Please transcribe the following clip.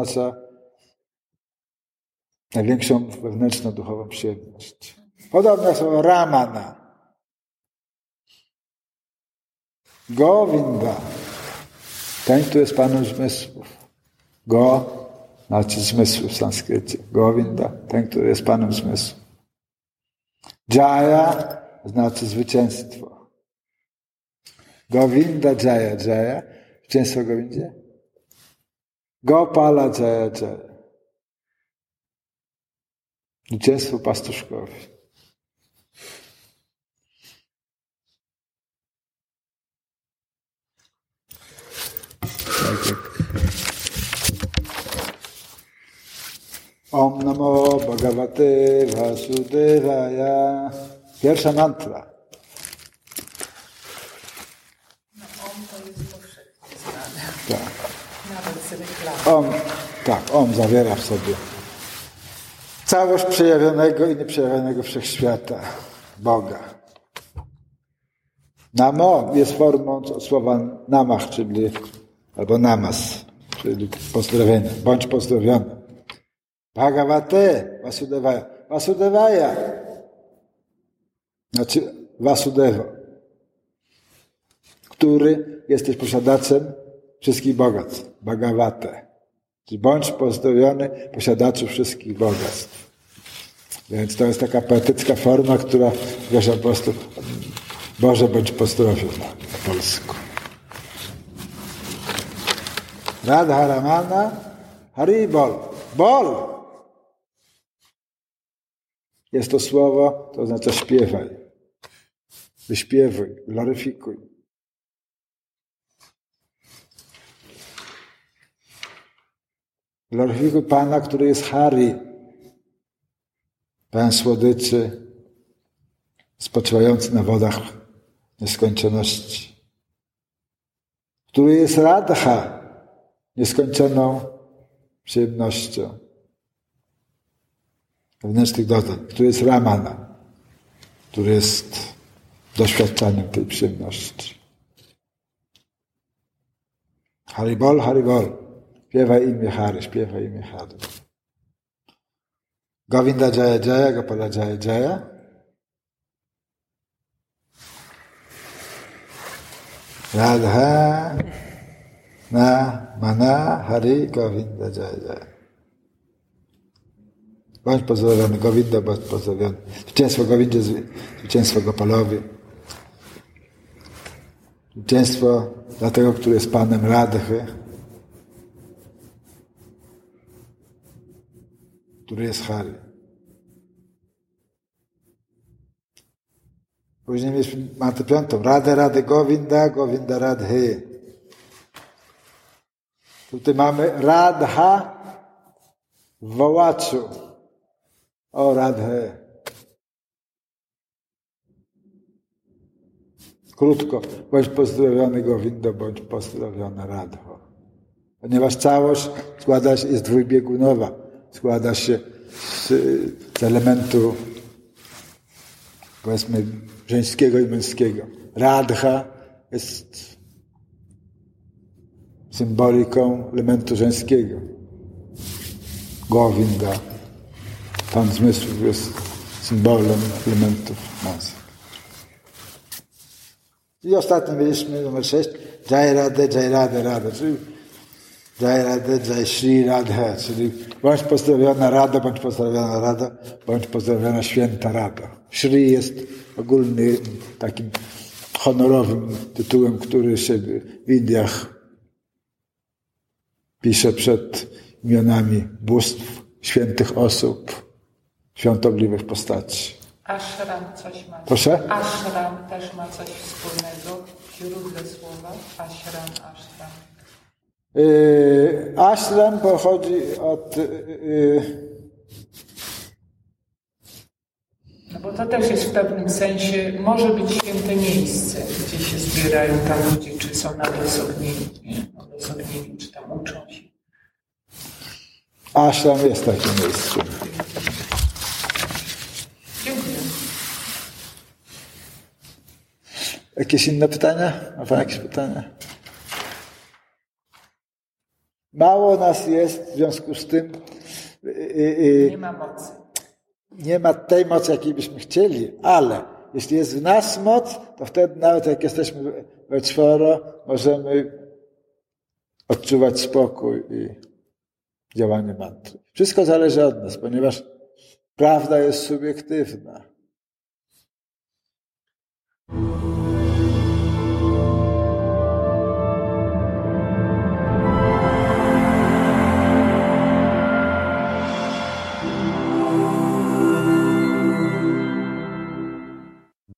oznacza największą wewnętrzną duchową przyjemność. Podobne słowo ramana. Govinda. Ten, który jest Panem zmysłów. Go znaczy zmysł w sanskrycie. Govinda. Ten, który jest Panem zmysłów. Jaya znaczy zwycięstwo. Govinda Jaya Jaya. Zwycięstwo Govindzie. Gopala Jaya Jaya. Zwycięstwo pastuszkowi. Tak Om Namo Bhagavate Vasudevaya. Pierwsza mantra. No, om to jest powszechnie znane. Tak. Om, tak, Om zawiera w sobie całość przejawionego i nieprzejawionego wszechświata, Boga. Namo jest formą słowa namach, czyli albo namas, czyli pozdrowienie. Bądź pozdrowiony. Bhagavate Vasudevaya. Vasudevaya. Znaczy Vasudevo. Który jesteś posiadaczem wszystkich bogactw. Bhagavate. Bądź pozdrowiony posiadaczu wszystkich bogactw. Więc to jest taka poetycka forma, która wierzy po prostu Boże bądź pozdrowiona po polsku. Radha Ramana Haribol. Bol! Jest to słowo, to oznacza śpiewaj. Wyśpiewuj, gloryfikuj. Gloryfikuj Pana, który jest Hari, Pan słodyczy, spoczywający na wodach nieskończoności, który jest Radha, nieskończoną przyjemnością wewnętrznych doznań, który jest Ramana, który jest doświadczaniem tej przyjemności. Haribol, Haribol. Śpiewaj imię Hari, śpiewaj imię Hari. Govinda Jaya Jaya, Gopala Jaya Jaya. Radha na Mana Hari Govinda Jaya Jaya. Bądź pozdrowiony Govinda, bądź pozdrowiony. Zwycięstwo Govindzie, zwycięstwo Gopalowi. Zwycięstwo dla tego, który jest Panem Radhy. Który jest Hari. Później ma tę piątą. Radę, Radę Govinda, Govinda Radhe. Tutaj mamy Radha w wołaczu. O Radhe. Krótko. Bądź pozdrowiony Govinda, bądź pozdrowiona Radho. Ponieważ całość składa się, jest dwójbiegunowa składa się z, z elementu powiedzmy żeńskiego i męskiego. Radha jest symboliką elementu żeńskiego. Govinda, Pan zmysłów jest symbolem elementów męskich. I ostatnio mieliśmy numer 6, Jai Radha, Jai Radha, Radha, czyli Jai Radha, Jai Shri Radha, czyli bądź pozdrowiona Rada, bądź pozdrowiona Rada, bądź pozdrowiona Święta Rada. Shri jest ogólny takim honorowym tytułem, który się w Indiach pisze przed imionami bóstw, świętych osób, świątobliwych postaci. Ashram coś ma. Proszę? Ashram też ma coś wspólnego. Źródle słowa. Ashram, ashram. Yy, ashram pochodzi od. Yy, No bo to też jest w pewnym sensie, może być święte miejsce, gdzie się zbierają tam ludzie, czy są nadosobnieni, nie? Nadosobnieni, czy tam uczą się. ashram jest takie miejsce. Dziękuję. Jakieś inne pytania? Ma Pan jakieś pytania? Mało nas jest, w związku z tym y, y, nie ma mocy. Nie ma tej mocy, jakiej byśmy chcieli, ale jeśli jest w nas moc, to wtedy nawet jak jesteśmy we czworo, możemy odczuwać spokój i działanie mantry. Wszystko zależy od nas, ponieważ prawda jest subiektywna.